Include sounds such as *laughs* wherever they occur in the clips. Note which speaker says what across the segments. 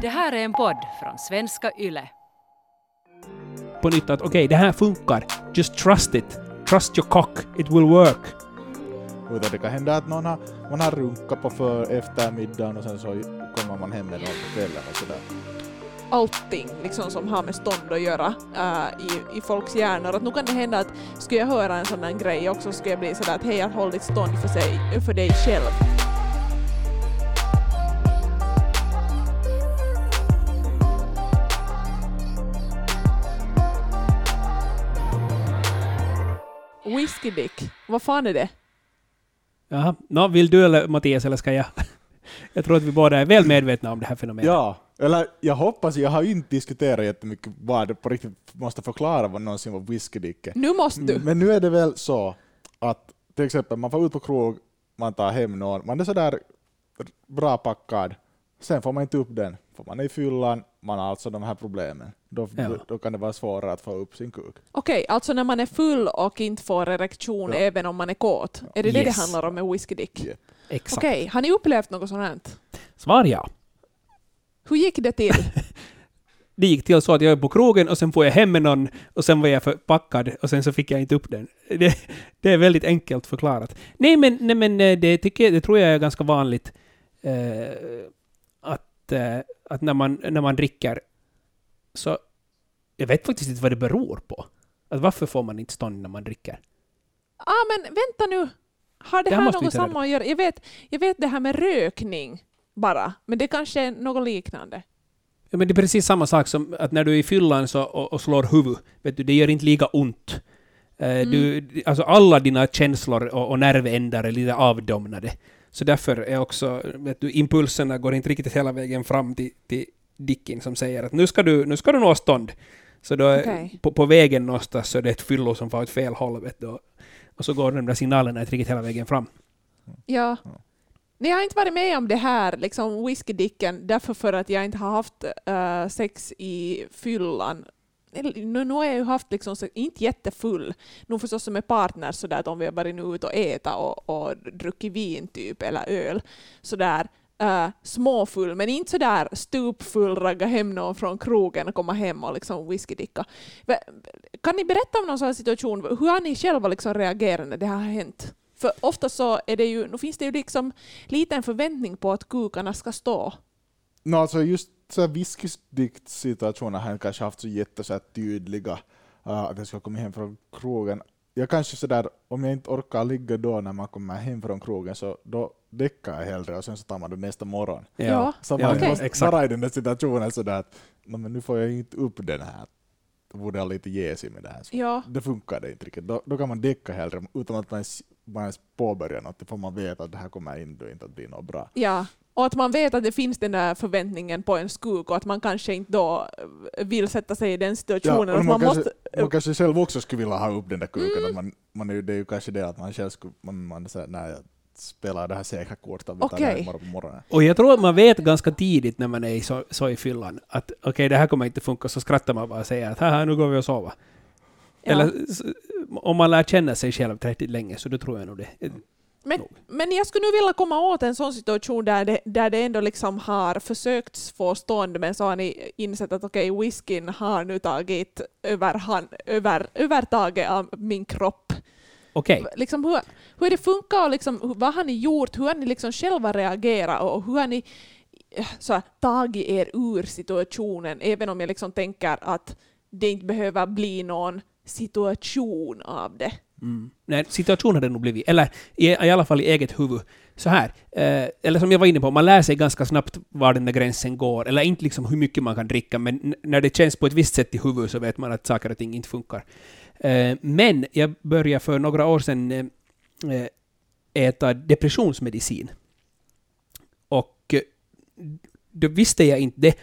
Speaker 1: Det här är en podd från svenska YLE.
Speaker 2: På nytt att okej, okay, det här funkar. Just trust it. Trust your cock. It will work.
Speaker 3: Utan det kan hända att någon har, man har runkat på för eftermiddagen och sen så kommer man hem med någon på kvällen och sådär.
Speaker 4: Allting liksom som har med stånd att göra uh, i, i folks hjärnor. Att nu kan det hända att skulle jag höra en sån här grej också skulle jag bli sådär att hej, håll ditt stånd för, sig, för dig själv. Whiskey Dick, vad fan är det?
Speaker 2: Jaha, no, vill du eller Mattias eller ska jag? *laughs* jag tror att vi båda är väl medvetna om det här fenomenet.
Speaker 3: Ja, eller jag hoppas, jag har inte diskuterat jättemycket vad det på riktigt måste förklara vad någonsin var Whiskey Dick
Speaker 4: Nu måste du!
Speaker 3: Men nu är det väl så att till exempel man får ut på krog, man tar hem någon, man är sådär bra packad, sen får man inte upp den, för man är i fyllan, man har alltså de här problemen. Då,
Speaker 2: Ja.
Speaker 3: då kan det vara svårare att få upp sin kuk.
Speaker 4: Okej, alltså när man är full och inte får erektion
Speaker 3: Ja.
Speaker 4: även om man är kåt. Är det det
Speaker 2: Yes.
Speaker 4: det handlar om med Whiskey Dick?
Speaker 3: Yep.
Speaker 2: Exakt.
Speaker 4: Okej, har ni upplevt något sånt här?
Speaker 2: Svar ja.
Speaker 4: Hur gick det till? *laughs*
Speaker 2: Det gick till så att jag var på krogen och sen får jag hem med någon och sen var jag förpackad och sen så fick jag inte upp den. *laughs* Det, det är väldigt enkelt förklarat. Nej men, nej, men eh, det, tycker, jag- det tror jag är ganska vanligt eh, att, eh, att när, man, när man dricker så... Jag vet faktiskt inte vad det beror på. Att varför får man inte stånd när man dricker?
Speaker 4: ah, men vänta nu. Har det
Speaker 2: Det här
Speaker 4: här något samma att göra? Jag vet, jag vet det här med rökning bara, men det kanske är något liknande.
Speaker 2: Ja, men det är precis samma sak som att när du är i fyllan så, och, och slår huvud, vet du, det gör inte lika ont. Eh, Du, alltså alla dina känslor och, och nervändar är lite avdomnade. Så därför är också, vet du, impulserna går inte riktigt hela vägen fram till, till Dicken som säger att nu ska du, nu ska du nå stånd. Så då
Speaker 4: Okej.
Speaker 2: på, på vägen någonstans så är det ett fyllo som får åt fel håll, vet du. Och så går de där signalerna inte riktigt hela vägen fram.
Speaker 4: Ja.
Speaker 3: Ja.
Speaker 4: Ni har inte varit med om det här, liksom whiskydicken, därför för att jag inte har haft eh, sex i fyllan. Nu, nu har jag ju haft, liksom, så, inte jättefull, nu förstås som med partner sådär att om vi har varit nu ute och äta och, och druckit vin typ, eller öl, sådär uh, eh, småfull, men inte sådär stupfull, ragga hem någon från krogen och komma hem och liksom whiskydicka. Kan ni berätta om någon sån situation, hur har ni själva liksom reagerat när det har hänt? För ofta så är det ju, nu finns det ju liksom liten förväntning på att kukarna ska stå.
Speaker 3: No, alltså just så här whisky-situationer har jag kanske haft så jätte så här tydliga, uh, att jag ska komma hem från krogen. Jag kanske sådär, om jag inte orkar ligga då när man kommer hem från krogen, så då däckar jag hellre och sen så tar man det nästa morgon.
Speaker 4: Ja.
Speaker 3: Så
Speaker 2: Ja,
Speaker 3: man
Speaker 4: okej.
Speaker 3: måste
Speaker 2: exakt.
Speaker 3: vara i den där situationen sådär att "Nå, men nu får jag inte upp den här. Då borde jag lite ge sig med det här. Så
Speaker 4: Ja.
Speaker 3: Det funkar det inte riktigt. Då, då kan man däcka hellre utan att man ens, man ens påbörjar något. Då får man veta att det här kommer ändå inte att bli något bra.
Speaker 4: Ja, och att man vet att det finns den där förväntningen på en skuk och att man kanske inte då eh, vill sätta sig i den situationen.
Speaker 3: och
Speaker 4: att
Speaker 3: man,
Speaker 4: man
Speaker 3: kanske,
Speaker 4: måste,
Speaker 3: man kanske själv också skulle vilja ha upp den där kuken.
Speaker 4: Mm.
Speaker 3: Man, man är, det är ju kanske det att man själv skulle, man, man säger nej jag spelar det här säkra kortet, vi tar det imorgon på morgonen.
Speaker 2: Och jag tror att man vet ganska tidigt när man är i så, så i fyllan att okej, det här kommer inte funka, så skrattar man bara och säger att haha, nu går vi och sova.
Speaker 4: ja.
Speaker 2: Eller om man lär känna sig själv tillräckligt länge så då tror jag nog det.
Speaker 4: Men,
Speaker 2: nog.
Speaker 4: men jag skulle nu vilja komma åt en sån situation där det, där det ändå liksom har försökt få stånd men så har ni insett att okej, whiskyn har nu tagit överhand, över, övertaget av min kropp.
Speaker 2: Okej,
Speaker 4: liksom hur, hur det funkar och liksom, vad har ni gjort, hur har ni liksom själva reagerat och hur har ni eh, så här, tagit er ur situationen, även om jag liksom tänker att det inte behöver bli någon situation av det
Speaker 2: mm. Nej, situationen hade nog blivit, eller i, i alla fall i eget huvud, så här. Eh, eller som jag var inne på, man lär sig ganska snabbt var den där gränsen går, eller inte liksom hur mycket man kan dricka, men när det känns på ett visst sätt i huvudet så vet man att saker och ting inte funkar. Eh, men jag började för några år sedan eh, eh äta depressionsmedicin. Och eh, då visste jag inte det,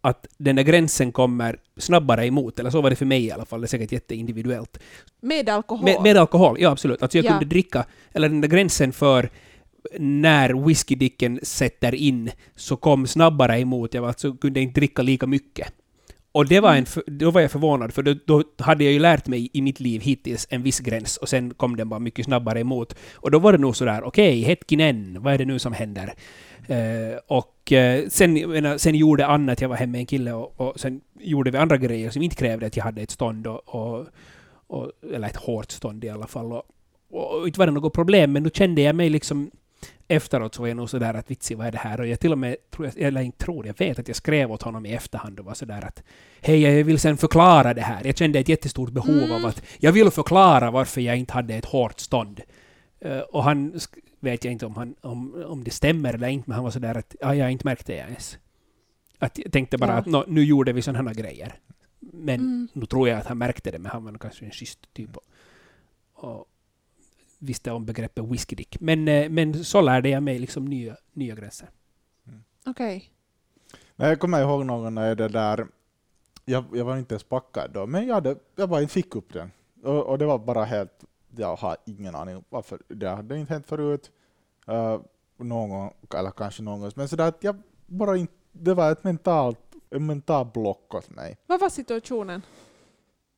Speaker 2: att den där gränsen kommer snabbare emot, eller så var det för mig i alla fall, det är säkert jätteindividuellt.
Speaker 4: Med alkohol.
Speaker 2: Med, med alkohol, ja absolut. Alltså jag
Speaker 4: Ja.
Speaker 2: kunde dricka, eller den där gränsen för när whiskydicken sätter in så kom snabbare emot. Jag var, alltså, kunde inte dricka lika mycket. Och det var en, för- då var jag förvånad, för då, då hade jag ju lärt mig i mitt liv hittills en viss gräns och sen kom den bara mycket snabbare emot. Och då var det nog sådär, okej, hetkinen, vad är det nu som händer? Eh, och eh, sen, menar, sen gjorde Anna att jag var hemma med en kille och, och sen gjorde vi andra grejer som inte krävde att jag hade ett stånd, och, och, och, eller ett hårt stånd i alla fall. Och, och inte var det något problem, men nu kände jag mig liksom efteråt så var jag nog sådär att vitsi, vad är det här? Och jag till och med, tror jag, eller inte tror, jag vet att jag skrev åt honom i efterhand och var sådär att hej, jag vill sen förklara det här. Jag kände ett jättestort behov
Speaker 4: Mm.
Speaker 2: av att jag vill förklara varför jag inte hade ett hårt stånd. Eh, och han, vet jag inte om, han, om, om det stämmer eller inte, men han var sådär att ja, jag inte märkte det ens. Att jag tänkte bara
Speaker 4: Ja.
Speaker 2: att nå, nu gjorde vi sådana här grejer. Men
Speaker 4: Mm.
Speaker 2: nu tror jag att han märkte det, men han var nog kanske en schysst typ. Och, och visste om begreppet whiskydick. Men, eh, men så lärde jag mig liksom nya, nya gränser.
Speaker 4: Okej.
Speaker 3: Nej, jag kommer ihåg någon när det där, jag, jag var inte ens packad då, men jag, hade, jag bara fick upp den. Och, och det var bara helt, jag har ingen aning varför, det hade inte hänt förut. Uh, någon gång, eller kanske någon gång, men sådär att jag bara inte, det var ett mentalt, en mental block åt mig.
Speaker 4: Vad var situationen?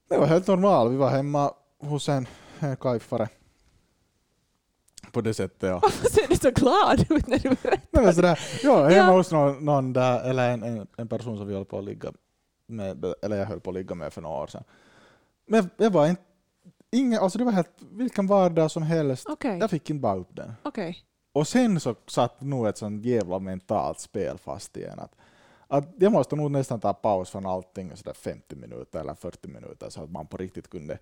Speaker 3: Det var helt normalt, vi var hemma hos en, en kajfare. På det sättet ja.
Speaker 4: Varför ser du så glad ut när du berättar?
Speaker 3: Nej, sådär, ja, hemma
Speaker 4: Ja.
Speaker 3: hos någon, någon där, eller en, en, en person som vi höll på att ligga med, eller jag höll på att ligga med för några år sedan. Men det var inte, ingen, alltså det var helt, vilken vardag som helst,
Speaker 4: Okej,
Speaker 3: jag fick inte bara upp den.
Speaker 4: okej.
Speaker 3: Och sen så satt nog ett sånt jävla mentalt spel fast igen. Att, att jag måste nog nästan ta paus från allting sådär 50 minuter eller 40 minuter så att man på riktigt kunde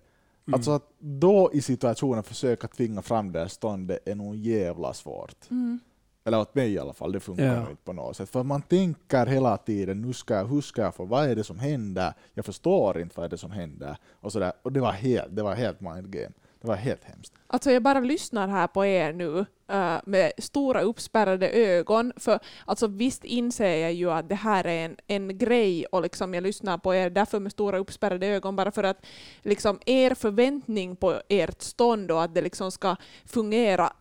Speaker 2: Mm.
Speaker 3: Alltså att då i situationen försöka tvinga fram det här ståndet är nog jävla svårt.
Speaker 4: Mm.
Speaker 3: Eller åt mig i alla fall, det funkar
Speaker 2: Ja.
Speaker 3: inte på något sätt. För man tänker hela tiden, nu ska jag, hur ska jag få, vad är det som händer? Jag förstår inte vad är det som händer. Och, sådär. och det var helt, det var helt mind game. Det var helt hemskt.
Speaker 4: Alltså jag bara lyssnar här på er nu eh, med stora uppspärrade ögon. För alltså visst inser jag ju att det här är en, en grej och liksom jag lyssnar på er därför med stora uppspärrade ögon bara för att liksom er förväntning på ert stånd och att det liksom ska fungera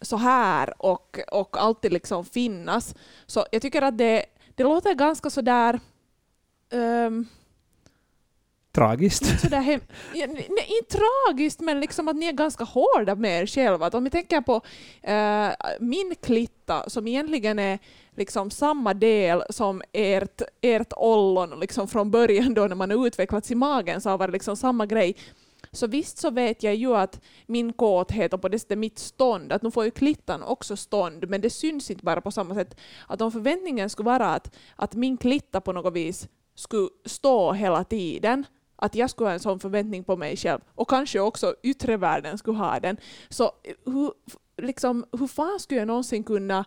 Speaker 4: så här och, och alltid liksom finnas. Så jag tycker att det, det låter ganska sådär um,
Speaker 2: Tragiskt.
Speaker 4: inte sådär hem, nej, inte tragiskt, men liksom att ni är ganska hårda med er själva. Att om vi tänker på eh, min klitta, som egentligen är liksom samma del som ert, ert ollon liksom från början då när man har utvecklats i magen så har varit liksom samma grej. Så visst så vet jag ju att min kåthet och på det sättet mitt stånd, att nu får ju klittan också stånd, men det syns inte bara på samma sätt. Att om förväntningen skulle vara att, att min klitta på något vis skulle stå hela tiden, att jag skulle ha en sån förväntning på mig själv och kanske också yttre världen skulle ha den. Så eh, hur, liksom, hur fan skulle jag någonsin kunna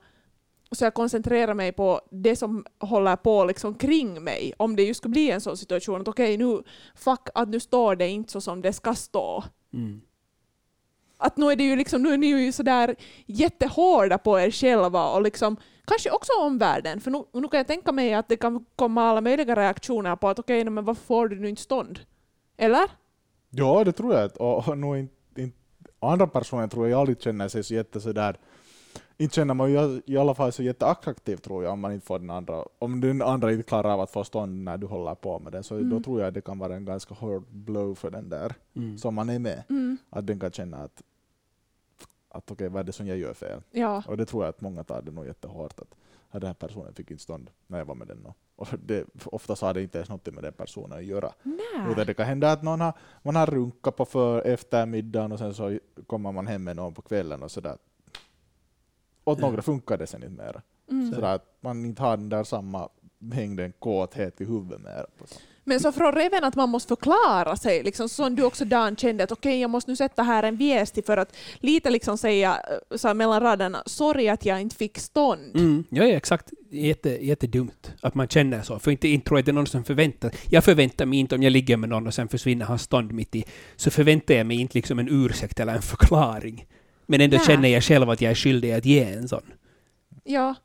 Speaker 4: så jag koncentrerar mig på det som håller på liksom kring mig. Om det ju skulle bli en sån situation att okej nu, fuck att nu står det inte så som det ska stå.
Speaker 2: Mm.
Speaker 4: Att nu är, det ju liksom, nu är ni ju sådär jättehårda på er själva och liksom, kanske också omvärlden. För nu, nu kan jag tänka mig att det kan komma alla möjliga reaktioner på att okej, men varför får du nu inte stånd? Eller?
Speaker 3: Ja, det tror jag. Och, och nog inte, inte, andra personer tror jag aldrig känner sig så jätte sådär inte känner man ju i alla fall så jätteattraktiv tror jag om man inte får den andra, om den andra inte klarar av att få stånd när du håller på med det, så då
Speaker 4: Mm.
Speaker 3: tror jag det kan vara en ganska hård blow för den där
Speaker 2: Mm.
Speaker 3: som man är med.
Speaker 4: Mm.
Speaker 3: Att den kan känna att, att okej, vad är det som jag gör fel?
Speaker 4: Ja.
Speaker 3: Och det tror jag att många tar det nog jättehårt att den här personen fick inte stånd när jag var med den. Och, och det, oftast har det inte ens något med den personen att göra.
Speaker 4: Nej.
Speaker 3: Utan det kan hända att någon har, man har runkat på för eftermiddagen och sen så kommer man hem med någon på kvällen och sådär. Åt några funkar det sen inte mer.
Speaker 4: Mm.
Speaker 3: Sådär att man inte har den där samma mängden kåthet i huvudet mer. Så.
Speaker 4: Men så från reven att man måste förklara sig, liksom, som du också Dan kände att okej, jag måste nu sätta här en viesti för att lite liksom säga eh, så här mellan raderna, sorry att jag inte fick stånd.
Speaker 2: Mm, ja, ja, exakt. Jätte, jättedumt att man känner så. För inte, inte tror jag det är någon som förväntar... Jag förväntar mig inte om jag ligger med någon och sen försvinner hans stånd mitt i, så förväntar jag mig inte liksom en ursäkt eller en förklaring. Men ändå
Speaker 4: Nej.
Speaker 2: känner jag själv att jag är skyldig att ge en sån.
Speaker 4: Ja.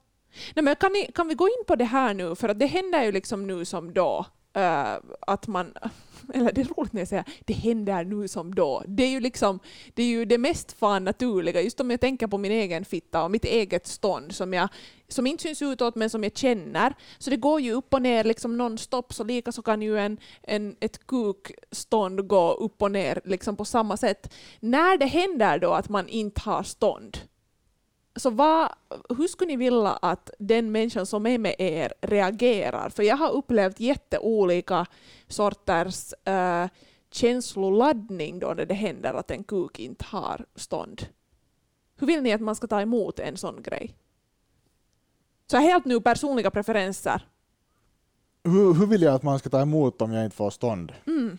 Speaker 4: Nej, men kan, ni, kan vi gå in på det här nu, för att det händer ju liksom nu som då, Uh, att man, *laughs* eller det är roligt när jag säger det händer nu som då. Det är ju liksom, det är ju det mest fan naturliga, just om jag tänker på min egen fitta och mitt eget stånd som jag som inte syns utåt men som jag känner. Så det går ju upp och ner liksom nonstop. så lika så kan ju en, en, ett kukstånd gå upp och ner liksom på samma sätt. När det händer då att man inte har stånd, så vad, hur skulle ni vilja att den människan som är med er reagerar? För jag har upplevt jätteolika sorters uh, känsloladdning då när det händer att en kuk inte har stånd. Hur vill ni att man ska ta emot en sån grej? Så helt nu personliga preferenser.
Speaker 3: Hur, hur vill jag att man ska ta emot om jag inte får stånd?
Speaker 4: Mm.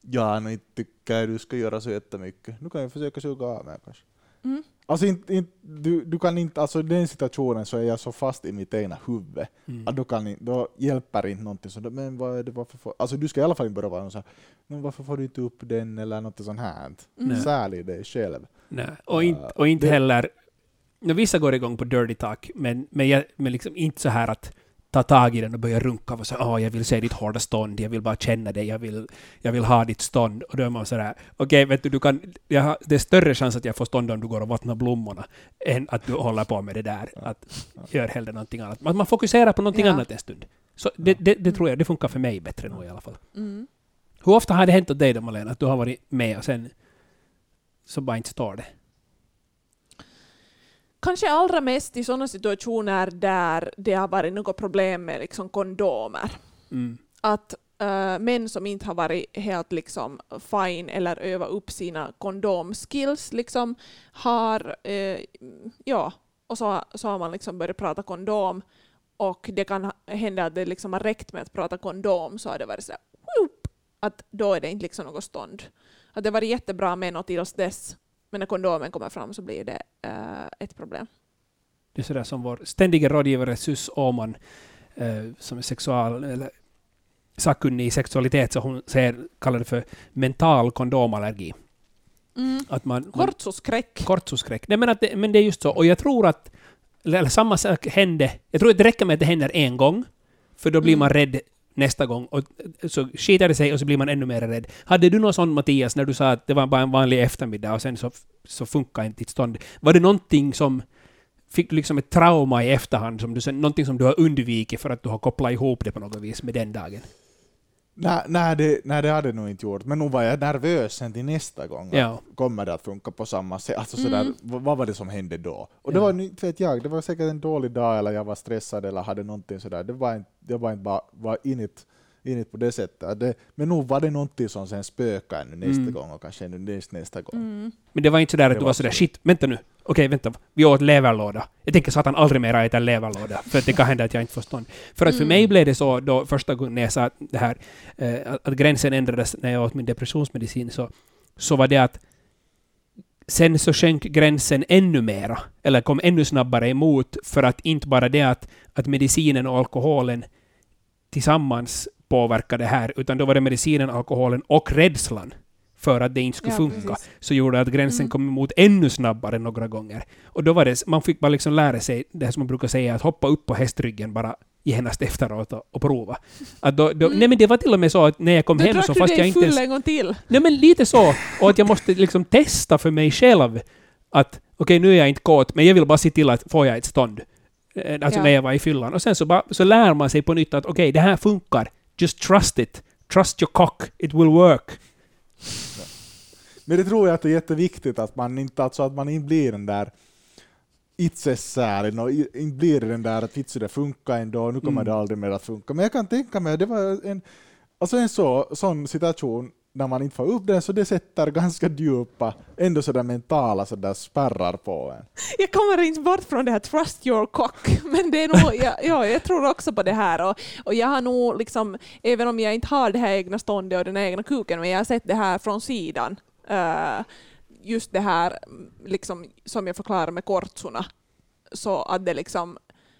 Speaker 3: Ja, nu tycker du ska göra så jättemycket. Nu kan jag försöka suga av mig kanske.
Speaker 4: Mm.
Speaker 3: Alltså, inte, inte, du, du kan inte, alltså i den situationen så är jag så fast i mitt egna huvud
Speaker 2: Mm.
Speaker 3: att då, kan då hjälper inte någonting sånt. Men vad är det, varför får, alltså du ska i alla fall inte börja vara så här, varför får du inte upp den eller något sånt här.
Speaker 4: Mm.
Speaker 3: Särlig dig själv.
Speaker 2: Nej. Och, inte, och inte heller... Vissa går igång på dirty talk, men, men, jag, men liksom inte så här att ta tag i den och börja runka och säga åh, jag vill se ditt hårda stånd, jag vill bara känna dig, jag vill, jag vill ha ditt stånd. Och då är man sådär, okej, vet du, du kan, jag har, det är större chans att jag får stånd om du går och vattnar blommorna, än att du håller på med det där. Att gör hellre någonting annat. Man, man fokuserar på någonting
Speaker 4: Ja.
Speaker 2: annat en stund. Så det, det, det tror jag, det funkar för mig bättre nog i alla fall.
Speaker 4: Mm.
Speaker 2: Hur ofta har det hänt åt dig då, Malena, att du har varit med och sen så bara inte står det?
Speaker 4: Kanske allra mest i sådana situationer där det har varit något problem med liksom kondomer.
Speaker 2: Mm.
Speaker 4: Att äh, män som inte har varit helt liksom fine eller övat upp sina kondomskills liksom har, eh, ja, och så, så har man liksom börjat prata kondom och det kan hända att det liksom har räckt med att prata kondom så har det varit så här, att då är det inte liksom något stånd. Att det varit jättebra med något tills dess, men när kondomen kommer fram så blir det eh, ett problem.
Speaker 2: Det är sådär som vår ständiga rådgivare Sus Åman, eh, som är sexual, eller sakkunnig i sexualitet, så hon säger, kallar det för mental kondomallergi. Att man, man,
Speaker 4: Kortsoskräck.
Speaker 2: kortsoskräck. Nej men, att det, men det är just så. Och jag tror att, eller samma sak hände, jag tror att det räcker med att det händer en gång, för då blir
Speaker 4: Mm.
Speaker 2: man rädd nästa gång. Och så skiter det sig och så blir man ännu mer rädd. Hade du någon sån Mattias, när du sa att det var bara en vanlig eftermiddag och sen så, så funkar inte ditt stånd. Var det någonting som Fick du liksom ett trauma i efterhand, som du, någonting som du har undvikit för att du har kopplat ihop det på något vis med den dagen?
Speaker 3: Nej, nej, det, nej, det hade jag nog inte gjort. Men nog var jag nervös sen till nästa gång.
Speaker 2: Ja.
Speaker 3: Kommer det att funka på samma sätt? Alltså
Speaker 4: Mm.
Speaker 3: sådär, vad, vad var det som hände då? Och det
Speaker 2: Ja.
Speaker 3: var inte vet jag, det var säkert en dålig dag eller jag var stressad eller hade någonting sådär. Det var inte, det var inte bara var init, init på det sättet. Det, men nog var det någonting som sen spökade nästa
Speaker 2: Mm.
Speaker 3: gång och kanske ännu näst, nästa gång.
Speaker 4: Mm.
Speaker 2: Men det var inte sådär att
Speaker 3: Det
Speaker 2: du
Speaker 3: var
Speaker 2: var sådär
Speaker 3: så.
Speaker 2: shit, vänta nu. Okej, vänta. Vi åt leverlåda. Jag tänker satan aldrig mer äta leverlåda, för att det kan hända att jag inte får stånd. För att för
Speaker 4: Mm.
Speaker 2: mig blev det så då första gången när jag sa att det här, eh, att, att gränsen ändrades när jag åt min depressionsmedicin, så, så var det att sen så sjönk gränsen ännu mera, eller kom ännu snabbare emot, för att inte bara det att, att medicinen och alkoholen tillsammans påverkade det här, utan då var det medicinen, alkoholen och rädslan för att det inte skulle
Speaker 4: Ja,
Speaker 2: funka
Speaker 4: precis.
Speaker 2: så gjorde att gränsen
Speaker 4: Mm.
Speaker 2: kom emot ännu snabbare några gånger. Och då var det, man fick bara liksom lära sig det här som man brukar säga, att hoppa upp på hästryggen bara genast efteråt och, och prova. Att då, då,
Speaker 4: Mm.
Speaker 2: Nej men det var till och med så att när jag kom
Speaker 4: Då
Speaker 2: hem
Speaker 4: drack
Speaker 2: så
Speaker 4: du
Speaker 2: fast
Speaker 4: dig
Speaker 2: jag inte
Speaker 4: full
Speaker 2: ens...
Speaker 4: en gång till.
Speaker 2: Nej men lite så. Och att jag måste liksom testa för mig själv att okej nu är jag inte kåt, men jag vill bara se till att får jag ett stånd. Eh, Alltså
Speaker 4: Ja.
Speaker 2: när jag var i fyllan. Och sen så, bara, så lär man sig på nytt att okej, det här funkar. Just trust it. Trust your cock. It will work.
Speaker 3: Men det tror jag att det är jätteviktigt att man inte, alltså att man inte blir den där itsesären och inte blir den där att vitsen det funkar ändå, nu kommer
Speaker 2: Mm.
Speaker 3: det aldrig mer att funka. Men jag kan tänka mig, det var en, alltså en så, sån situation när man inte får upp den, så det sätter ganska djupa, ändå sådär mentala sådär spärrar på en.
Speaker 4: Jag kommer inte bort från det här trust your cock, *laughs* men det är nog, ja, ja, jag tror också på det här. Och, och jag har nog, liksom, även om jag inte har det här egna ståndet och den egna kuken, men jag har sett det här från sidan. Eh, just det här liksom, som jag förklarar med kortsorna. Så att det, liksom,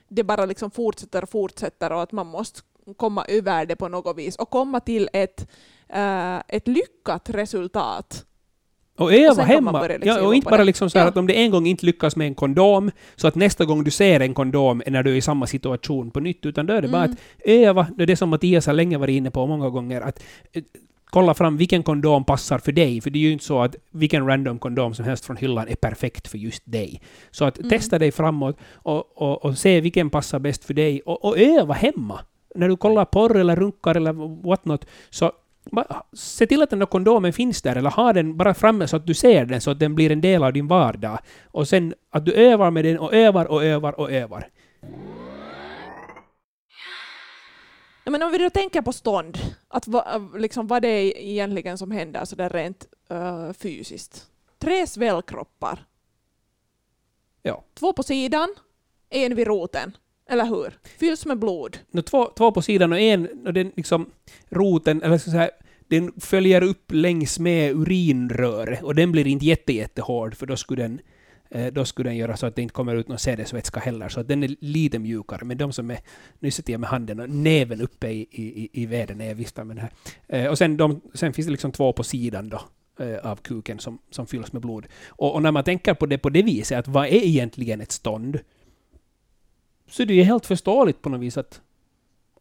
Speaker 4: det bara liksom fortsätter och fortsätter och att man måste komma över det på något vis och komma till ett, eh, ett lyckat resultat.
Speaker 2: Och öva hemma.
Speaker 4: liksom
Speaker 2: ja, och inte bara liksom så
Speaker 4: Ja.
Speaker 2: att om det en gång inte lyckas med en kondom, så att nästa gång du ser en kondom är när du är i samma situation på nytt, utan då är det bara
Speaker 4: Mm.
Speaker 2: att öva. Det är det som Mattias har länge varit inne på många gånger, att eh, kolla fram vilken kondom passar för dig, för det är ju inte så att vilken random kondom som helst från hyllan är perfekt för just dig. Så att
Speaker 4: Mm.
Speaker 2: testa dig framåt och, och, och se vilken passar bäst för dig, och, och öva hemma. När du kollar porr eller runkar eller what not, så Se till att den där kondomen finns där, eller ha den bara framme så att du ser den, så att den blir en del av din vardag. Och sen att du övar med den och övar och övar och övar.
Speaker 4: Ja, men om vi då tänker på stånd, att va, liksom, vad det är egentligen som händer så där rent uh, fysiskt. Tre svällkroppar.
Speaker 2: Ja.
Speaker 4: Två på sidan, en vid roten. Eller hur? Fylls med blod.
Speaker 2: No, två, två på sidan och en, och den liksom, roten, eller så säga, den följer upp längs med urinröret och den blir inte jätte, jättehård för då skulle den eh, Eh, då skulle den göra så att det inte kommer ut någon sädesvätska heller, så att den är lite mjukare. Men de som är, nu sätter jag med handen och näven uppe i, i, i veden när jag viftar med den här. Eh, och sen, de, sen finns det liksom två på sidan då eh, av kuken som, som fylls med blod. Och, och, när man tänker på det på det viset, att vad är egentligen ett stånd? Så det är ju helt förståeligt på något vis att,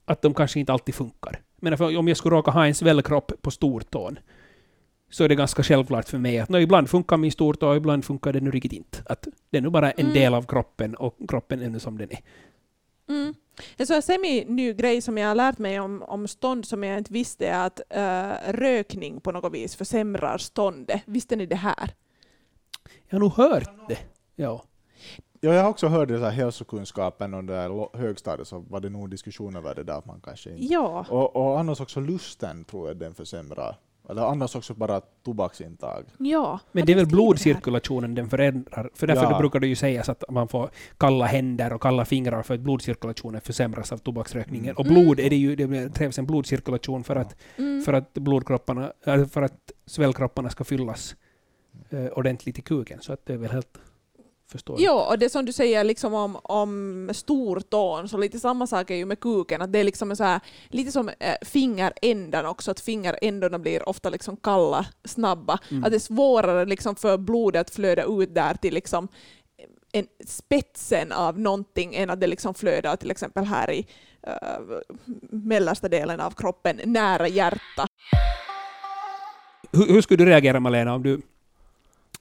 Speaker 2: att de kanske inte alltid funkar. Men om jag skulle råka ha en svällkropp på stortån, så är det ganska självklart för mig att no, ibland funkar min stortå och ibland funkar det nu riktigt inte. Att det är nu bara en
Speaker 4: Mm.
Speaker 2: del av kroppen och kroppen är nu som den är.
Speaker 4: Mm. En sån semi-ny grej som jag har lärt mig om, om stånd som jag inte visste är att eh, rökning på något vis försämrar ståndet. Visste ni det här?
Speaker 2: Jag har nog hört det. Ja.
Speaker 3: Ja, jag har också hört det så här hälsokunskapen under högstadiet så var det nog diskussioner över det där att man kanske inte...
Speaker 4: Ja.
Speaker 3: Och, och annars också lusten tror jag den försämrar. Eller annars också bara tobaksintag.
Speaker 4: ja.
Speaker 2: Men det är väl blodcirkulationen den förändrar. För därför
Speaker 3: Ja.
Speaker 2: brukar det ju sägas att man får kalla händer och kalla fingrar för att blodcirkulationen försämras av tobaksrökningen.
Speaker 3: Mm.
Speaker 2: Och blod är det ju, det krävs en blodcirkulation för att,
Speaker 4: Mm.
Speaker 2: för att blodkropparna, äh, för att svällkropparna ska fyllas eh, ordentligt i kuken. Så att det är väl helt förståeligt.
Speaker 4: Ja, och det som du säger liksom om, om stortån, så lite samma sak är ju med kuken, att det är liksom så här, lite som äh, fingerändan också, att fingerändarna blir ofta liksom kalla, snabba.
Speaker 2: Mm.
Speaker 4: Att det är svårare liksom för blodet att flöda ut där till liksom en spetsen av någonting än att det liksom flödar till exempel här i äh, mellersta delen av kroppen, nära hjärta.
Speaker 2: Hur, hur skulle du reagera Malena om du,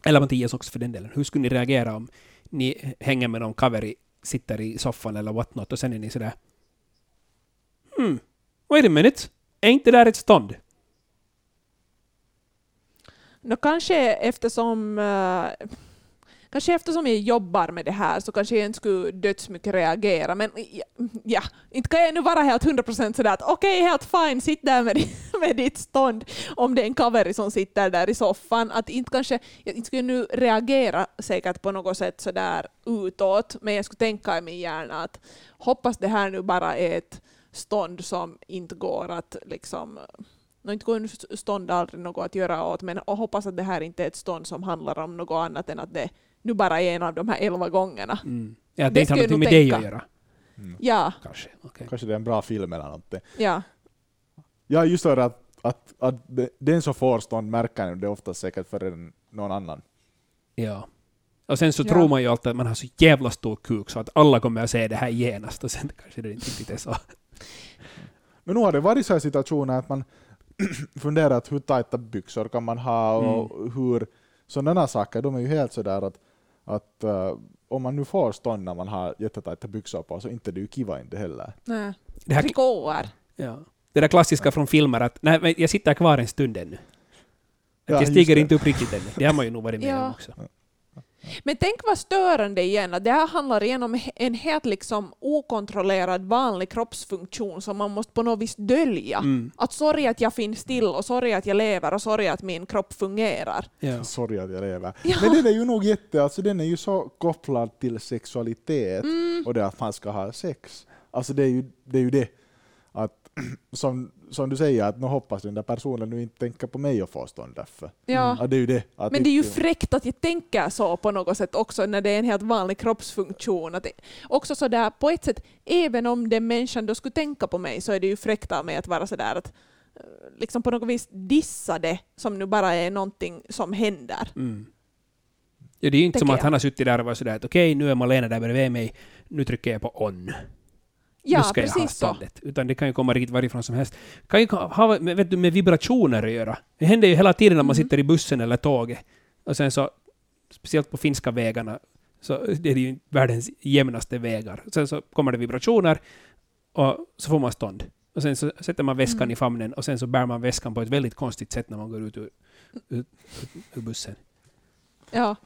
Speaker 2: eller Mattias också för den delen, hur skulle ni reagera om ni hänger med någon kaveri, sitter i soffan eller what not och sen är ni sådär Hmm, wait a minute, är inte det där ett stånd?
Speaker 4: Nå, kanske eftersom Uh Kanske eftersom jag jobbar med det här så kanske jag inte skulle dödsmycket reagera. Men ja, ja, inte kan jag nu vara helt 100% sådär att okej, helt fine, sitt där med, med ditt stånd om det är en kaveri som sitter där i soffan. Att inte kanske, jag inte skulle nu reagera säkert på något sätt sådär utåt, men jag skulle tänka i min hjärna att hoppas det här nu bara är ett stånd som inte går att liksom No, inte går stånd aldrig något att göra åt, men hoppas att det här inte är ett stånd som handlar om något annat än att det nu bara är en av de här elva gångarna.
Speaker 2: Mm. Ja, det,
Speaker 4: Det
Speaker 2: inte har något med dig att göra.
Speaker 3: Mm.
Speaker 4: Ja,
Speaker 2: Kanske. okej.
Speaker 3: Kanske det är en bra film eller någonting.
Speaker 4: ja.
Speaker 3: Ja, just det att, att, att den som får stånd märker det ofta säkert för någon annan.
Speaker 2: Ja. Och sen så
Speaker 4: Ja.
Speaker 2: tror man ju alltid att man har så jävla stor kuk så att alla kommer att se det här genast och sen kanske det inte riktigt är så.
Speaker 3: Men nu har det varit så här situationer att man *clears throat* funderat hur tajta byxor kan man ha och hur sådana saker, de är ju helt sådär att, att eh, om man nu får stånd när man har jättetajta byxor på så inte det är ju kiva inte heller.
Speaker 4: Nej.
Speaker 2: Det, här,
Speaker 4: Trikåer.
Speaker 2: ja. det där klassiska från filmer att nej, men jag sitter kvar en stund ännu. Att
Speaker 3: Ja,
Speaker 2: jag stiger inte upp riktigt ännu. Det har man ju nog varit med
Speaker 4: Ja.
Speaker 2: om också.
Speaker 4: Men tänk vad störande igen, att det här handlar igen om en helt liksom okontrollerad vanlig kroppsfunktion som man måste på något vis dölja.
Speaker 2: Mm.
Speaker 4: Att sorry att jag finns still och sorry att jag lever och sorry att min kropp fungerar.
Speaker 2: Ja. *laughs*
Speaker 3: Sorry att jag lever.
Speaker 4: Ja.
Speaker 3: Men den är ju nog jätte, alltså den är ju så kopplad till sexualitet
Speaker 4: Mm.
Speaker 3: och det att man ska ha sex. Alltså det är ju det. Är ju det. Att, *clears throat* som, som du säger, att nu hoppas den där personen nu inte tänker på mig och får stånd därför.
Speaker 4: Ja.
Speaker 3: Ja, det är ju det. Att
Speaker 4: Men det är ju fräckt att jag tänker så på något sätt också när det är en helt vanlig kroppsfunktion. Att det, också så där, på ett sätt, även om den människan då skulle tänka på mig så är det ju fräckt av mig att vara sådär att eh, liksom på något vis dissa det som nu bara är någonting som händer.
Speaker 2: Mm. Ja, det är ju inte som
Speaker 4: Tänker
Speaker 2: att
Speaker 4: jag.
Speaker 2: han har suttit där och varit sådär att okej, nu är Malena där bredvid mig, nu trycker jag på on.
Speaker 4: Ja,
Speaker 2: nu ska jag ha
Speaker 4: precis så.
Speaker 2: Utan det kan ju komma riktigt varifrån som helst. kan ju ha med, vet du, med vibrationer att göra. Det händer ju hela tiden när man
Speaker 4: Mhm.
Speaker 2: sitter i bussen eller tåget. Och sen så, speciellt på finska vägarna, så det är det ju världens jämnaste vägar. Sen så kommer det vibrationer och så får man stånd. Och sen så sätter man väskan
Speaker 4: Mm.
Speaker 2: i famnen och sen så bär man väskan på ett väldigt konstigt sätt när man går ut ur, ut, ur bussen.
Speaker 4: Ja.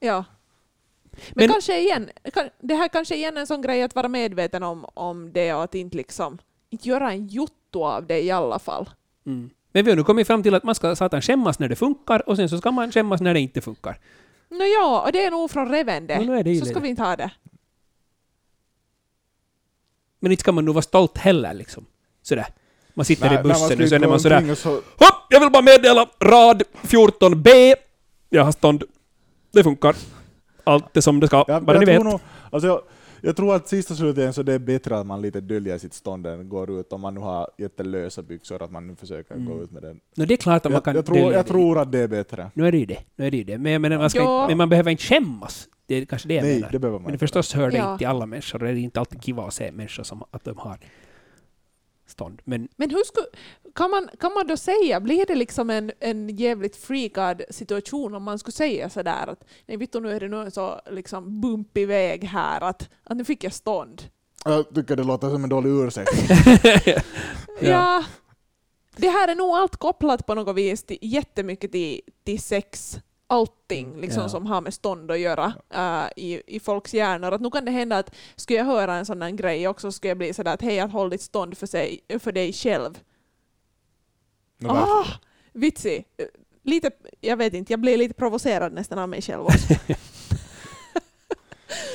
Speaker 4: Ja. Men,
Speaker 2: Men-
Speaker 4: kanske igen, det här kanske igen är en sån grej att vara medveten om, om det och att inte liksom inte göra en jotto av det i alla fall.
Speaker 2: Mm. Men vi har nu kommit fram till att man ska satan skämmas när det funkar och sen så ska man skämmas när det inte funkar.
Speaker 4: Nå ja, och det är nog från.
Speaker 2: Ja, är det
Speaker 4: så ska
Speaker 2: det.
Speaker 4: vi inte ha det.
Speaker 2: Men inte ska man nog vara stolt heller liksom. Sådär. Man sitter
Speaker 3: Nej,
Speaker 2: i bussen och sen är man sådär
Speaker 3: så,
Speaker 2: Hopp! Jag vill bara meddela rad 14b. Jag har stånd. Det funkar. Allt är som det ska.
Speaker 3: Ja,
Speaker 2: bara ni
Speaker 3: jag,
Speaker 2: vet.
Speaker 3: tror nog, alltså jag, jag tror att sista slutligen så det är bättre att man lite döljer sitt stånd än går ut om man nu har jättelösa byxor, att man nu försöker
Speaker 2: Mm.
Speaker 3: gå ut med den.
Speaker 2: No, det är klart att man
Speaker 3: Jag,
Speaker 2: kan
Speaker 3: jag, tror,
Speaker 2: dölja
Speaker 3: jag
Speaker 2: det.
Speaker 3: tror att det är bättre.
Speaker 2: Nu är det ju det. Nu är det ju det. Men, jag menar, man, ska
Speaker 4: Ja.
Speaker 2: inte, men man behöver inte skämmas. Det är kanske det jag
Speaker 3: Nej,
Speaker 2: menar.
Speaker 3: det behöver man
Speaker 2: Men
Speaker 3: inte.
Speaker 2: förstås hör det
Speaker 4: Ja.
Speaker 2: inte till alla människor. och Det är inte alltid kiva att se människor som att de har stånd. Men
Speaker 4: Men hur sku, kan, man, kan man då säga, blir det liksom en, en jävligt freakad situation om man skulle säga sådär att nej vittu nu är det en så liksom bumpig väg här att, att nu fick jag stånd.
Speaker 3: Jag tycker det låter som en dålig ursäkt. *laughs*
Speaker 4: Ja. Det här är nog allt kopplat på något vis till, jättemycket till, till sex, allting liksom,
Speaker 2: Ja.
Speaker 4: som har med stånd att göra äh, i, i folks hjärnor. Att nu kan det hända att skulle jag höra en sån här grej också skulle jag bli sådär att hej, att håll ditt stånd för, sig, för dig själv.
Speaker 3: No?
Speaker 4: Ah, vitsig. Lite, jag vet inte, jag blir lite provocerad nästan av mig själv också. *laughs*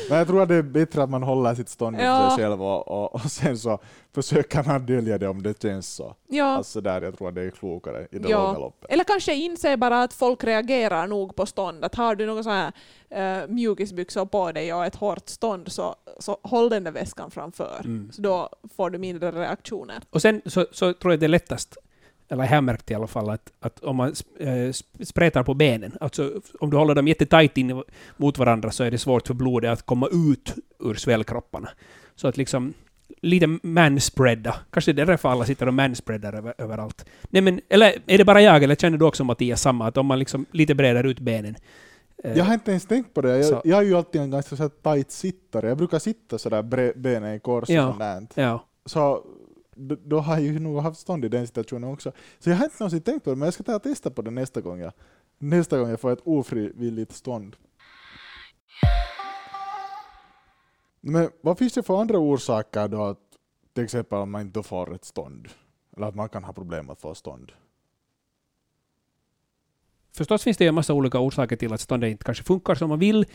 Speaker 3: Men jag tror att det är bättre att man håller sitt stånd för
Speaker 4: Ja.
Speaker 3: sig själv och, och, och sen så försöker man dölja det om det känns så.
Speaker 4: Ja.
Speaker 3: Alltså där, jag tror att det är klokare i det
Speaker 4: Ja.
Speaker 3: långa loppet.
Speaker 4: Eller kanske inse bara att folk reagerar nog på stånd. Att har du några så här uh, mjukisbyxor på dig och ett hårt stånd så, så håll den där väskan framför.
Speaker 2: Mm.
Speaker 4: Så då får du mindre reaktioner.
Speaker 2: Och sen så, så tror jag det är lättast, eller jag har märkt i alla fall, att, att om man eh, sp- spretar på benen, alltså om du håller dem jättetajt in mot varandra så är det svårt för blodet att komma ut ur svällkropparna. Så att liksom lite manspreada. Kanske det är därför alla sitter och manspreadar över, överallt. Nej men, eller är det bara jag, eller känner du också Mattias samma, att om man liksom lite bredar ut benen eh,
Speaker 3: Jag har inte ens tänkt på det.
Speaker 2: Så-
Speaker 3: Jag, jag är ju alltid en ganska så här tight sittare. Jag brukar sitta sådär benen i kors
Speaker 2: Ja.
Speaker 3: och sånt.
Speaker 2: Ja.
Speaker 3: Så då har jag ju nog haft stånd i den situationen också. Så jag har inte någonsin tänkt på det, men jag ska ta och testa på det nästa gång jag, nästa gång jag får ett ofrivilligt stånd. Men vad finns det för andra orsaker då att till exempel om man inte får ett stånd? Eller att man kan ha problem att få stånd?
Speaker 2: Förstås finns det en massa olika orsaker till att ståndet inte kanske funkar som man vill.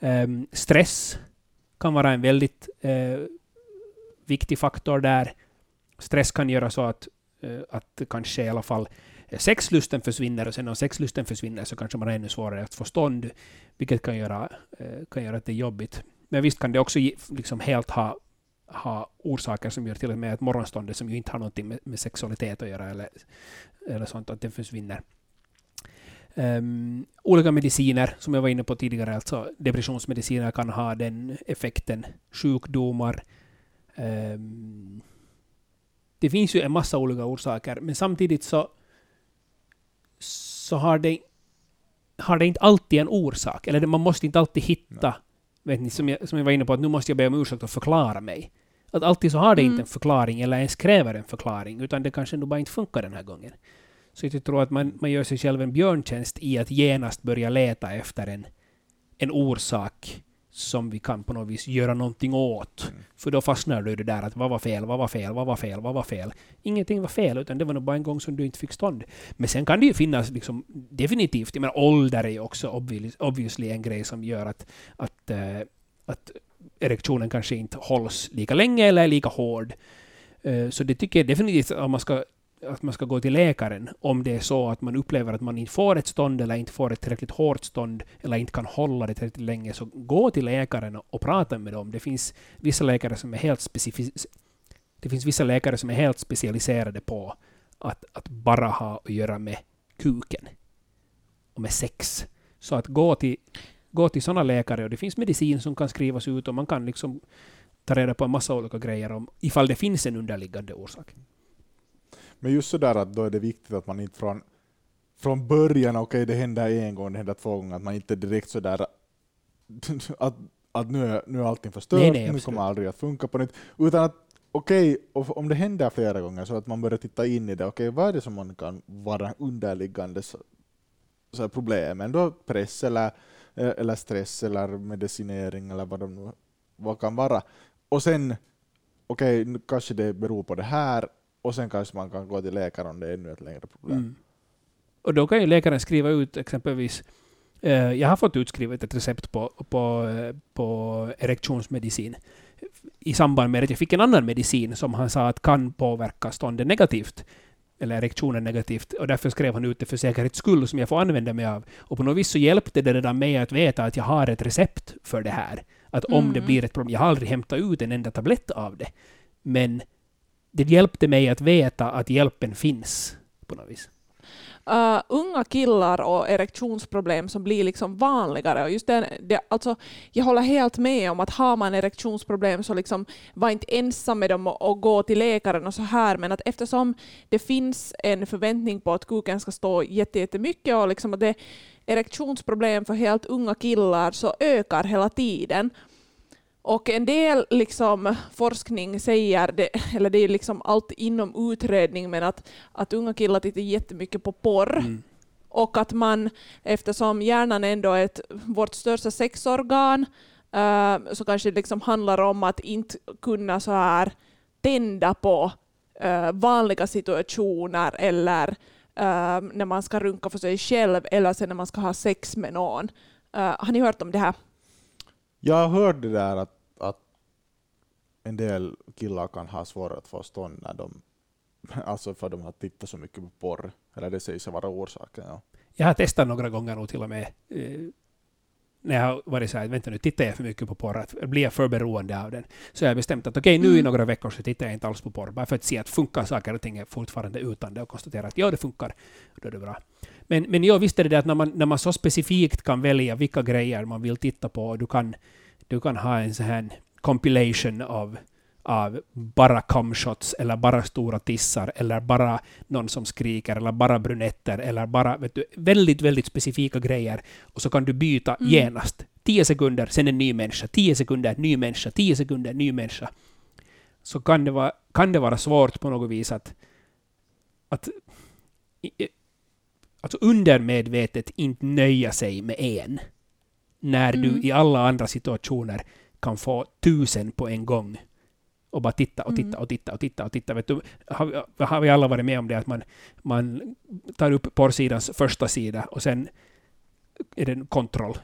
Speaker 2: Um, stress kan vara en väldigt uh, viktig faktor där. Stress kan göra så att, eh, att kanske i alla fall sexlusten försvinner och sen om sexlusten försvinner så kanske man har ännu svårare att få stånd, vilket kan göra, eh, kan göra att det är jobbigt. Men visst kan det också liksom helt ha, ha orsaker som gör till och med att morgonståndet som ju inte har någonting med, med sexualitet att göra eller, eller sånt, att det försvinner. Um, olika mediciner, som jag var inne på tidigare, alltså depressionsmediciner kan ha den effekten. Sjukdomar. um, det finns ju en massa olika orsaker, men samtidigt så, så har, det, har det inte alltid en orsak. Eller man måste inte alltid hitta, vet ni, som, jag, som jag var inne på, att nu måste jag be om ursäkt och förklara mig. Att alltid så har det
Speaker 4: Mm.
Speaker 2: inte en förklaring, eller ens kräver en förklaring, utan det kanske nog bara inte funkar den här gången. Så jag tror att man, man gör sig själv en björntjänst i att genast börja leta efter en, en orsak som vi kan på något vis göra någonting åt.
Speaker 3: Mm.
Speaker 2: För då fastnar du i det där att vad var fel, vad var fel, vad var fel, vad var fel. Ingenting var fel, utan det var nog bara en gång som du inte fick stånd. Men sen kan det ju finnas liksom, definitivt, jag menar ålder är ju också obvious, obviously en grej som gör att, att, eh, att erektionen kanske inte hålls lika länge eller är lika hård. Eh, så det tycker jag definitivt om man ska att man ska gå till läkaren om det är så att man upplever att man inte får ett stånd eller inte får ett tillräckligt hårt stånd eller inte kan hålla det tillräckligt länge, så gå till läkaren och prata med dem. Det finns vissa läkare som är helt specific- Det finns vissa läkare som är helt specialiserade på att, att bara ha att göra med kuken och med sex. Så att gå till, gå till sådana läkare och det finns medicin som kan skrivas ut och man kan liksom ta reda på en massa olika grejer om ifall det finns en underliggande orsak.
Speaker 3: Men just sådär att då är det viktigt att man inte från, från början, okej det händer en gång, det händer två gånger, att man inte direkt sådär *laughs* att, att nu, är, nu är allting förstört,
Speaker 2: Nej, nej,
Speaker 3: nu kommer aldrig att funka på nytt. Utan att okej, och om det händer flera gånger så att man börjar titta in i det, okej, vad är det som man kan vara underliggande så, så här problem? Ändå press eller, eh, eller stress eller medicinering eller vad nu vad kan vara. Och sen, okej, nu kanske det beror på det här, och sen kanske man kan gå till läkaren om det är ännu ett längre problem.
Speaker 2: Mm. Och då kan ju läkaren skriva ut exempelvis eh, jag har fått utskrivet ett recept på, på, eh, på erektionsmedicin i samband med att jag fick en annan medicin som han sa att kan påverka ståndet negativt eller erektionen negativt. Och därför skrev han ut det för säkerhets skull som jag får använda mig av. Och på något vis så hjälpte det redan mig att veta att jag har ett recept för det här. Att om
Speaker 4: Mm.
Speaker 2: det blir ett problem, jag har aldrig hämtat ut en enda tablett av det. Men det hjälpte mig att veta att hjälpen finns på något vis.
Speaker 4: Uh, unga killar och erektionsproblem som blir liksom vanligare. Och just det, det, alltså, jag håller helt med om att har man erektionsproblem så liksom var inte ensam med dem och, och gå till läkaren och så här. Men att eftersom det finns en förväntning på att kuken ska stå jättemycket och liksom att det erektionsproblem för helt unga killar så ökar hela tiden. Och en del liksom forskning säger, det, *laughs* eller det är liksom allt inom utredning, men att, att unga killar tittar jättemycket på porr.
Speaker 2: Mm.
Speaker 4: Och att man, eftersom hjärnan ändå är ett, vårt största sexorgan, eh, så kanske det liksom handlar om att inte kunna så här tända på eh, vanliga situationer eller eh, när man ska runka för sig själv eller sen när man ska ha sex med någon. Har ni hört om det här?
Speaker 3: Jag hörde där att, att en del killar kan ha svårare att få stånd när de, *laughs* alltså för de har tittat så mycket på porr. Eller det sägs vara orsaken. Ja.
Speaker 2: Jag har testat några gånger nog till och med. Eh, när jag har varit så här, vänta nu, tittar jag för mycket på porr? Att, blir jag för beroende av den? Så jag har bestämt att okej, nu i
Speaker 4: Mm.
Speaker 2: några veckor så tittar jag inte alls på porr. Bara för att se att funkar saker och ting fortfarande utan det och konstatera att ja, det funkar. Då är det bra. Men, men jag visste det där att när man, när man så specifikt kan välja vilka grejer man vill titta på, och du kan, du kan ha en sån här compilation av, av bara cumshots, eller bara stora tissar, eller bara någon som skriker, eller bara brunetter, eller bara vet du, väldigt, väldigt specifika grejer. Och så kan du byta
Speaker 4: Mm.
Speaker 2: genast. 10 sekunder, sen en ny människa. 10 sekunder, ny människa. 10 sekunder, ny människa. Så kan det vara, kan det vara svårt på något vis att, att alltså undermedvetet inte nöja sig med en. När
Speaker 4: Mm.
Speaker 2: du i alla andra situationer kan få tusen på en gång. Och bara titta och titta
Speaker 4: Mm.
Speaker 2: och titta och titta och titta. Vet du, har, har vi alla varit med om det att man, man tar upp porrsidans första sida och sen är det en kontroll.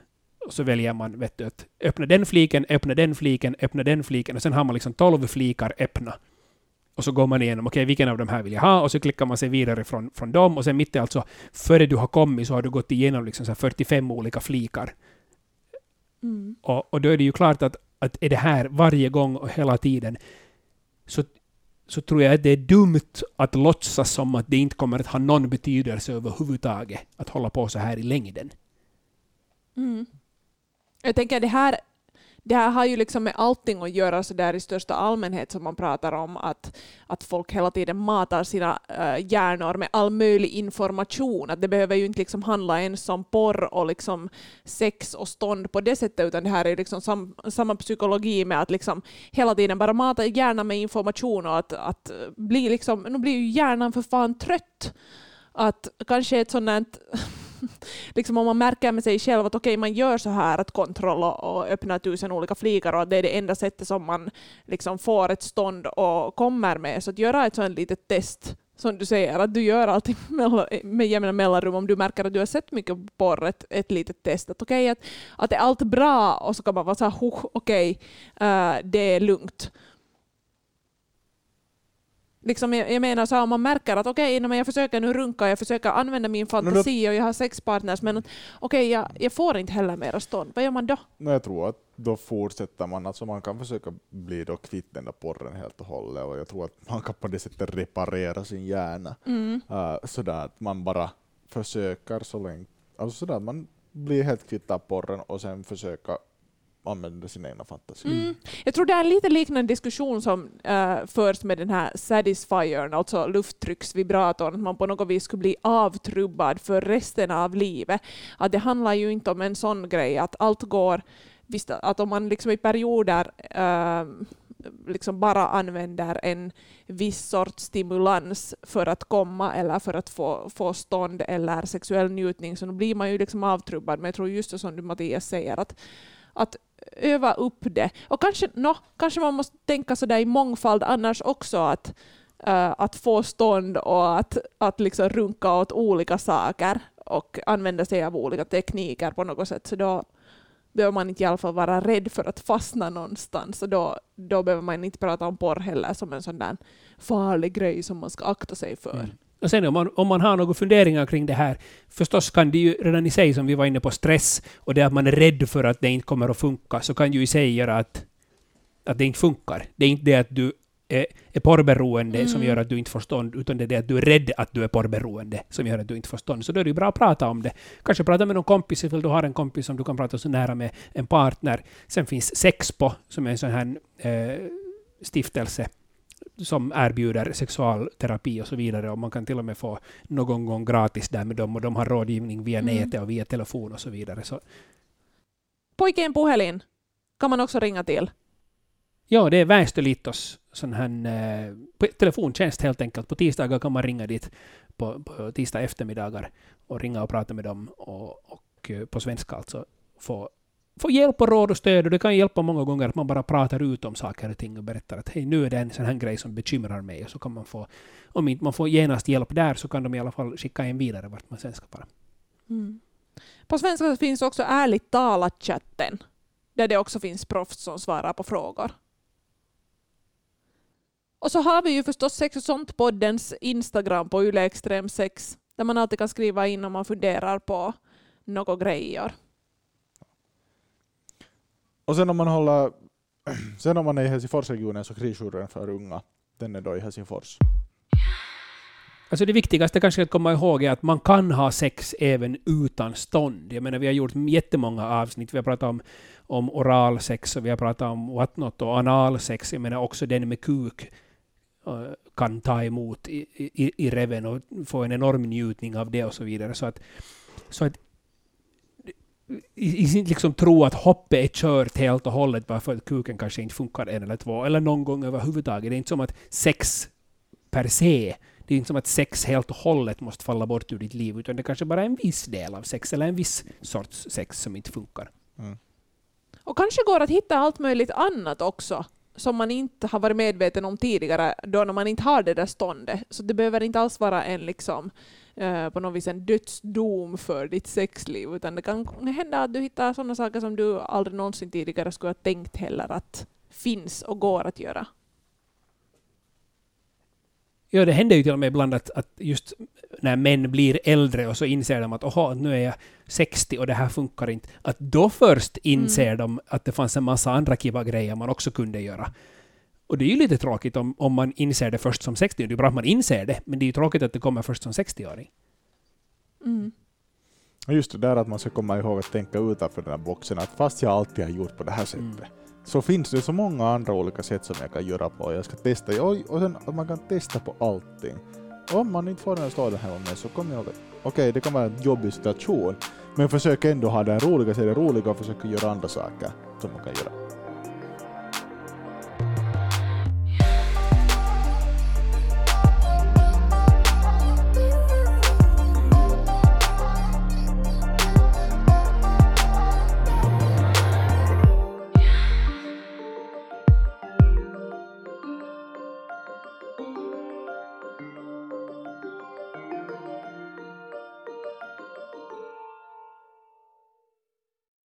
Speaker 2: Och så väljer man vet du, att öppna den fliken, öppna den fliken, öppna den fliken och sen har man liksom 12 flikar öppna. Och så går man igenom, okej vilken av de här vill jag ha? Och så klickar man sig vidare från, från dem och sen mitt i alltså, före du har kommit så har du gått igenom liksom så här 45 olika flikar.
Speaker 4: Mm.
Speaker 2: Och, och då är det ju klart att, att är det här varje gång och hela tiden så, så tror jag att det är dumt att låtsas som att det inte kommer att ha någon betydelse överhuvudtaget att hålla på så här i längden.
Speaker 4: Mm. Jag tänker det här, det här har ju liksom med allting att göra så där i största allmänhet som man pratar om att, att folk hela tiden matar sina uh, hjärnor med all möjlig information. Att det behöver ju inte liksom handla ens om porr och liksom sex och stånd på det sättet utan det här är ju liksom sam, samma psykologi med att liksom hela tiden bara mata hjärnan med information och att, att bli liksom, nu blir ju hjärnan för fan trött. Att kanske ett sånt *laughs* liksom om man märker med sig själv att okej, man gör så här, att kontroll och, öppna tusen olika flikar och att det är det enda sättet som man liksom får ett stånd och kommer med. Så att göra ett sånt litet test, som du säger, att du gör allting *laughs* med jämna mellanrum om du märker att du har sett mycket porr, ett, ett litet test. Att okej, att, att är allt bra? Och så kan man vara så här, okej, okej, uh, det är lugnt. Liksom jag, jag menar så här, om man märker att okej, okay, jag försöker nu runka, jag försöker använda min fantasi och jag har sex partners, men okej, jag, jag får inte heller mera stånd. Vad gör man då?
Speaker 3: Men jag tror att då fortsätter man, alltså man kan försöka bli då kvitt den där porren helt och hållet och jag tror att man kan på det sättet reparera sin hjärna.
Speaker 4: Mm.
Speaker 3: Uh, sådär att man bara försöker så länge, alltså sådär att man blir helt kvitt av porren och sen försöka använda sina egna fantasi.
Speaker 4: Mm. Jag tror det är en lite liknande diskussion som äh, förs med den här Satisfiern, alltså lufttrycksvibratorn, att man på något vis skulle bli avtrubbad för resten av livet. Att det handlar ju inte om en sån grej att allt går, visst att om man liksom i perioder äh, liksom bara använder en viss sorts stimulans för att komma eller för att få, få stånd eller sexuell njutning, så då blir man ju liksom avtrubbad. Men jag tror just det som du Mattias säger, att, att öva upp det. Och kanske, no, kanske man måste tänka sådär i mångfald annars också, att, uh, att få stånd och att, att liksom runka åt olika saker och använda sig av olika tekniker på något sätt. Så då behöver man inte i alla fall vara rädd för att fastna någonstans. Och då, då behöver man inte prata om porr heller som en sån där farlig grej som man ska akta sig för. Mm.
Speaker 2: Och sen om man, om man har några funderingar kring det här, förstås kan det ju redan i sig, som vi var inne på, stress och det att man är rädd för att det inte kommer att funka, så kan ju i sig göra att, att det inte funkar. Det är inte det att du är, är porrberoende mm. som gör att du inte får stånd, utan det är det att du är rädd att du är porrberoende som gör att du inte får stånd. Så då är det ju bra att prata om det. Kanske prata med någon kompis ifall du har en kompis som du kan prata så nära med, en partner. Sen finns Sexpo, som är en sån här eh, stiftelse som erbjuder sexualterapi och så vidare. Och man kan till och med få någon gång gratis där med dem och de har rådgivning via mm. nätet och via telefon och så vidare. Så.
Speaker 4: Pojken puhelin kan man också ringa till.
Speaker 2: Ja, det är Väestöliitos sån här eh, telefontjänst helt enkelt. På tisdagar kan man ringa dit på, på tisdag eftermiddagar och ringa och prata med dem och, och eh, på svenska alltså få, få hjälp och råd och stöd. Och det kan hjälpa många gånger att man bara pratar ut om saker och ting och berättar att hej, nu är det en sån här grej som bekymrar mig. Och så kan man få, om inte man får genast hjälp där så kan de i alla fall skicka en vidare vart man sen ska vara.
Speaker 4: Mm. På svenska finns också ärligt talat-chatten, där det också finns proffs som svarar på frågor. Och så har vi ju förstås Sex och sånt-poddens Instagram på Yle Extrem 6 där man alltid kan skriva in om man funderar på några grejer.
Speaker 3: Och sen om man håller *clears throat* sen om man är i Helsingforsregionen så krisjouren för unga, den är då i Helsingfors.
Speaker 2: Alltså det viktigaste kanske att komma ihåg är att man kan ha sex även utan stånd. Jag menar, vi har gjort jättemånga avsnitt. Vi har pratat om, om oralsex och vi har pratat om whatnot och analsex. Jag menar också den med kuk eh, kan ta emot i, i, i reven och få en enorm njutning av det och så vidare. Så att, så att inte liksom tro att hoppet är kört helt och hållet bara för att kuken kanske inte funkar en eller två, eller någon gång överhuvudtaget. Det är inte som att sex per se, det är inte som att sex helt och hållet måste falla bort ur ditt liv, utan det kanske bara är en viss del av sex, eller en viss sorts sex som inte funkar. Mm.
Speaker 4: Och kanske går att hitta allt möjligt annat också som man inte har varit medveten om tidigare, då när man inte har det där ståndet. Så det behöver inte alls vara en liksom, eh, på något vis en dödsdom för ditt sexliv, utan det kan hända att du hittar sådana saker som du aldrig någonsin tidigare skulle ha tänkt heller att finns och går att göra.
Speaker 2: Ja, det händer ju till och med ibland att, att just när män blir äldre och så inser de att oha, nu är jag 60 och det här funkar inte. Att då först inser mm. de att det fanns en massa andra kiva grejer man också kunde göra. Och det är ju lite tråkigt om, om man inser det först som 60 Det är bra att man inser det, men det är ju tråkigt att det kommer först som 60-åring.
Speaker 4: Mm.
Speaker 3: Just det där att man ska komma ihåg att tänka utanför den här boxen, att fast jag alltid har gjort på det här sättet, mm så finns det så många andra olika sätt som jag kan göra på. Jag ska testa, och, och sen att man kan testa på allting. Om man inte får den här staden här med så kommer jag okej, okay, det kan vara en jobbig situation, men försök ändå ha den roliga, se det roliga och försöka göra andra saker som man kan göra.